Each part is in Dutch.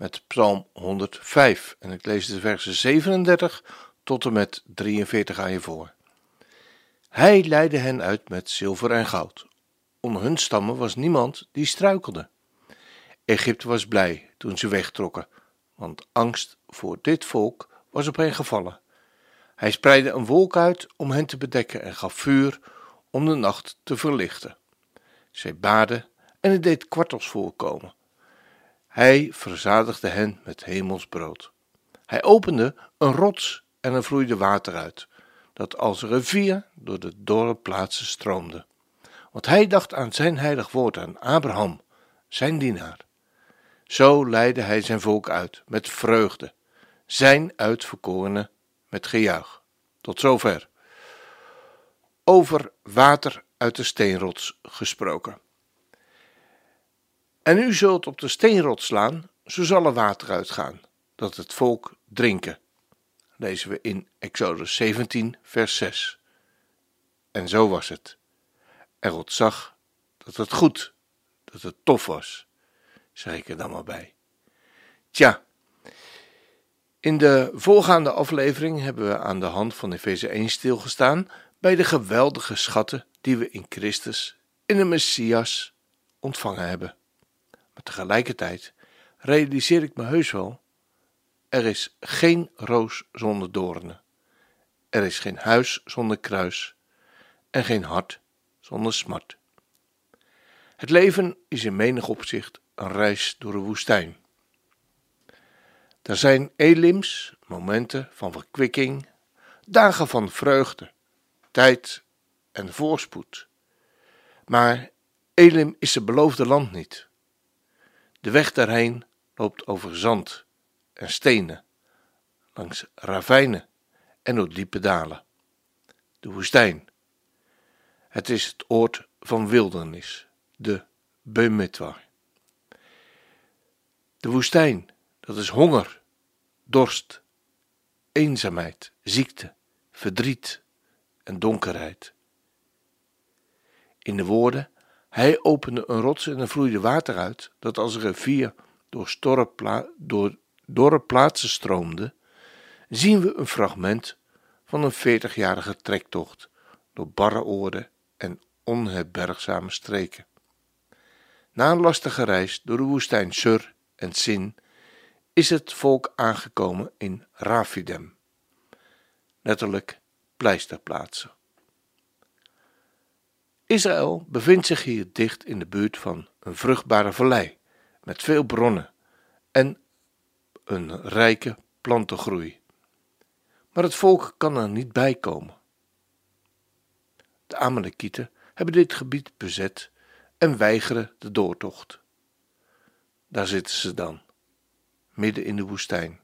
met Psalm 105 en ik lees de versen 37 tot en met 43 aan je voor. Hij leidde hen uit met zilver en goud. Onder hun stammen was niemand die struikelde. Egypte was blij toen ze wegtrokken, want angst voor dit volk was op hen gevallen. Hij spreidde een wolk uit om hen te bedekken en gaf vuur om de nacht te verlichten. Zij baden en het deed kwartels voorkomen. Hij verzadigde hen met hemelsbrood. Hij opende een rots en er vloeide water uit, dat als rivier door de dorre plaatsen stroomde. Want hij dacht aan zijn heilig woord, aan Abraham, zijn dienaar. Zo leidde hij zijn volk uit met vreugde, zijn uitverkorene met gejuich. Tot zover. Over water uit de steenrots gesproken. En u zult op de steenrot slaan, zo zal er water uitgaan, dat het volk drinken. Lezen we in Exodus 17, vers 6. En zo was het. En God zag dat het goed, dat het tof was, zeg ik er dan maar bij. Tja, in de voorgaande aflevering hebben we aan de hand van Efeze 1 stilgestaan bij de geweldige schatten die we in Christus, in de Messias, ontvangen hebben. Maar tegelijkertijd realiseer ik me heus wel: er is geen roos zonder doornen. Er is geen huis zonder kruis en geen hart zonder smart. Het leven is in menig opzicht een reis door de woestijn. Er zijn elims, momenten van verkwikking, dagen van vreugde, tijd en voorspoed. Maar Elim is het beloofde land niet. De weg daarheen loopt over zand en stenen, langs ravijnen en door diepe dalen. De woestijn. Het is het oord van wildernis, de Bemetwar. De woestijn, dat is honger, dorst, eenzaamheid, ziekte, verdriet en donkerheid. In de woorden hij opende een rots en er vloeide water uit, dat als een rivier door, door dorre plaatsen stroomde, zien we een fragment van een veertigjarige trektocht door barre oorden en onherbergzame streken. Na een lastige reis door de woestijn Sur en Sin is het volk aangekomen in Rafidem, letterlijk pleisterplaatsen. Israël bevindt zich hier dicht in de buurt van een vruchtbare vallei met veel bronnen en een rijke plantengroei. Maar het volk kan er niet bij komen. De Amalekieten hebben dit gebied bezet en weigeren de doortocht. Daar zitten ze dan, midden in de woestijn.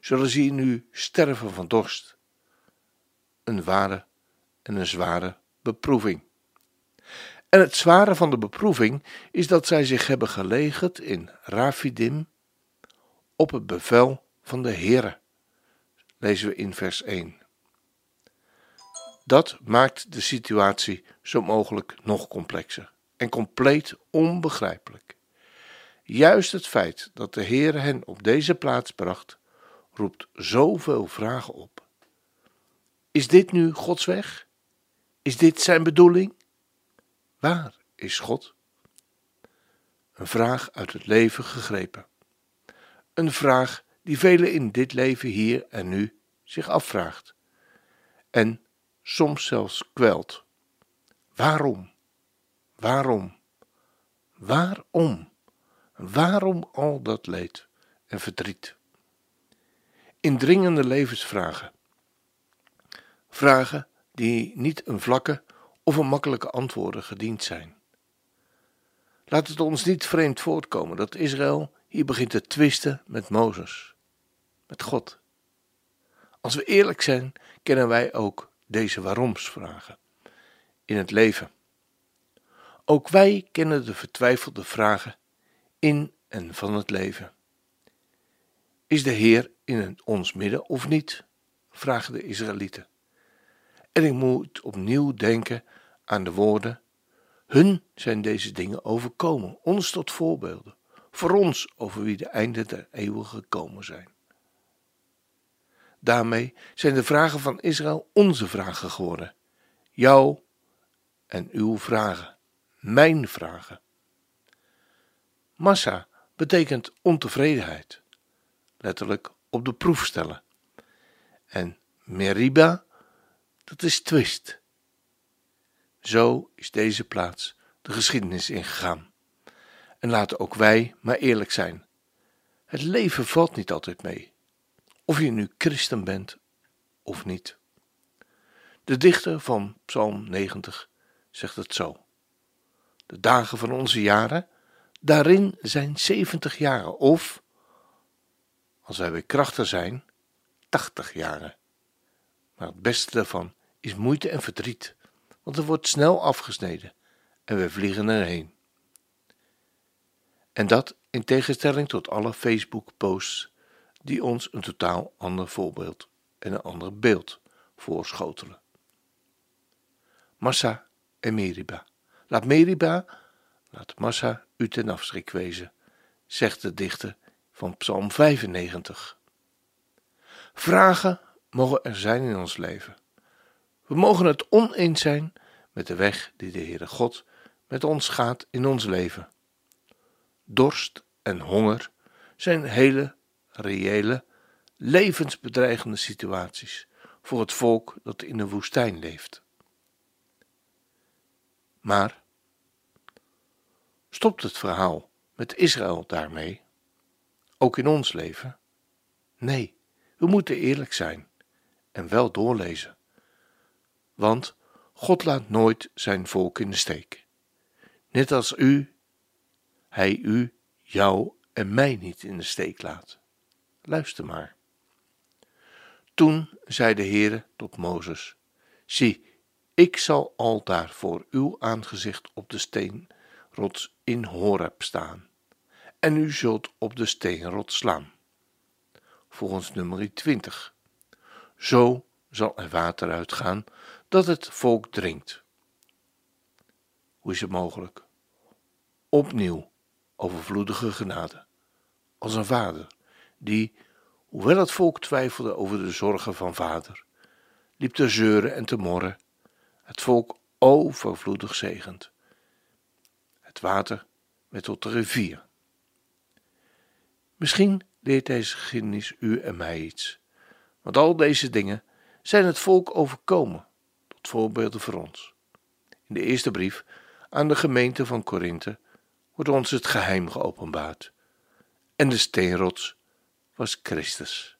Zullen ze hier nu sterven van dorst? Een ware en een zware beproeving. En het zware van de beproeving is dat zij zich hebben gelegerd in Rafidim op het bevel van de Heere. Lezen we in vers 1. Dat maakt de situatie zo mogelijk nog complexer en compleet onbegrijpelijk. Juist het feit dat de Heere hen op deze plaats bracht, roept zoveel vragen op. Is dit nu Gods weg? Is dit zijn bedoeling? Waar is God? Een vraag uit het leven gegrepen. Een vraag die velen in dit leven hier en nu zich afvraagt. En soms zelfs kwelt. Waarom? Waarom? Waarom? Waarom al dat leed en verdriet? Indringende levensvragen. Vragen die niet een vlakke of een makkelijke antwoorden gediend zijn. Laat het ons niet vreemd voortkomen dat Israël hier begint het twisten met Mozes, met God. Als we eerlijk zijn, kennen wij ook deze waaroms-vragen in het leven. Ook wij kennen de vertwijfelde vragen in en van het leven. Is de Heer in ons midden of niet? vragen de Israëlieten. En ik moet opnieuw denken aan de woorden: Hun zijn deze dingen overkomen, ons tot voorbeelden, voor ons over wie de einden der eeuwen gekomen zijn. Daarmee zijn de vragen van Israël onze vragen geworden. Jouw en uw vragen, mijn vragen. Massa betekent ontevredenheid, letterlijk op de proef stellen. En meriba, dat is twist. Zo is deze plaats de geschiedenis ingegaan. En laten ook wij maar eerlijk zijn. Het leven valt niet altijd mee, of je nu christen bent of niet. De dichter van Psalm 90 zegt het zo. De dagen van onze jaren, daarin zijn 70 jaren, of, als wij weer krachtig zijn, 80 jaren. Maar het beste daarvan is moeite en verdriet, want er wordt snel afgesneden en we vliegen erheen. En dat in tegenstelling tot alle Facebook-posts die ons een totaal ander voorbeeld en een ander beeld voorschotelen. Massa en Meriba. Laat Meriba, laat Massa u ten afschrik wezen, zegt de dichter van Psalm 95. Vragen mogen er zijn in ons leven. We mogen het oneens zijn met de weg die de Heere God met ons gaat in ons leven. Dorst en honger zijn hele, reële, levensbedreigende situaties voor het volk dat in de woestijn leeft. Maar stopt het verhaal met Israël daarmee? Ook in ons leven? Nee, we moeten eerlijk zijn en wel doorlezen. Want God laat nooit zijn volk in de steek. Net als u, hij u, jou en mij niet in de steek laat. Luister maar. Toen zei de Heere tot Mozes: Zie, ik zal altaar voor uw aangezicht op de steenrots in Horeb staan, en u zult op de steenrots slaan. Volgens nummer 20. Zo zal er water uitgaan dat het volk drinkt. Hoe is het mogelijk? Opnieuw overvloedige genade, als een vader die, hoewel het volk twijfelde over de zorgen van vader, liep te zeuren en te morren het volk overvloedig zegend. Het water werd tot de rivier. Misschien leert deze geschiedenis u en mij iets, want al deze dingen zijn het volk overkomen, tot voorbeelden voor ons. In de eerste brief aan de gemeente van Korinthe wordt ons het geheim geopenbaard. En de steenrots was Christus.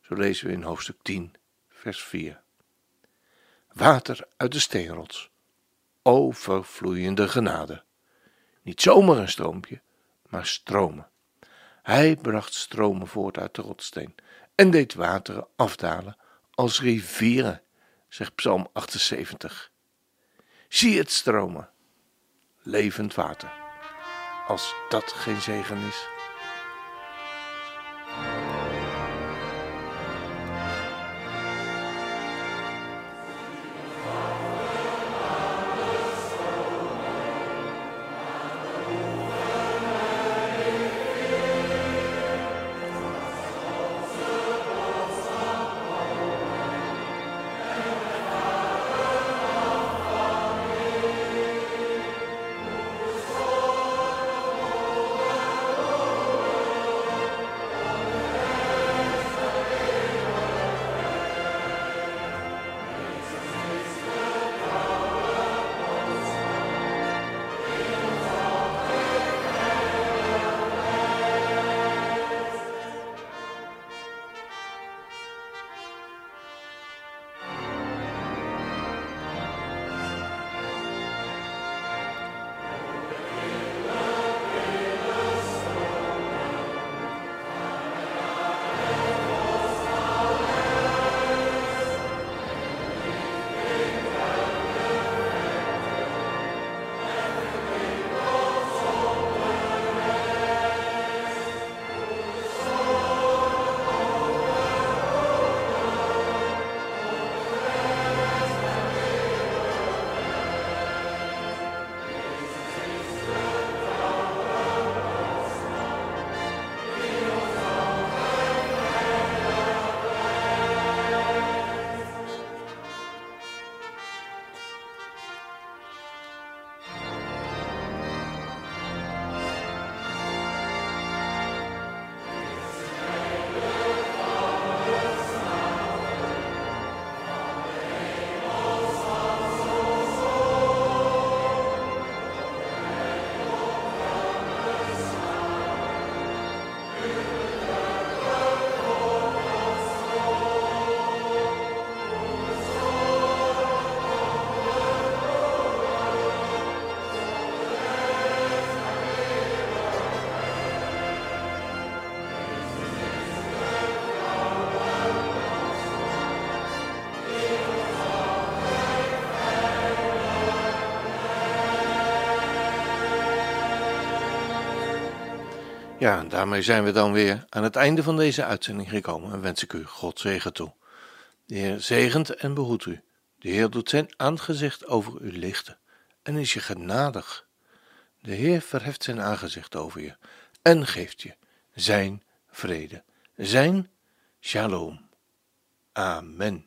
Zo lezen we in hoofdstuk 10, vers 4 water uit de steenrots. Overvloeiende genade. Niet zomaar een stroompje, maar stromen. Hij bracht stromen voort uit de rotsteen en deed wateren afdalen als rivieren, zegt Psalm 78. Zie het stromen, levend water. Als dat geen zegen is. Ja, daarmee zijn we dan weer aan het einde van deze uitzending gekomen en wens ik u God zegen toe. De Heer zegent en behoedt u. De Heer doet zijn aangezicht over u lichten en is je genadig. De Heer verheft zijn aangezicht over je en geeft je zijn vrede, zijn shalom. Amen.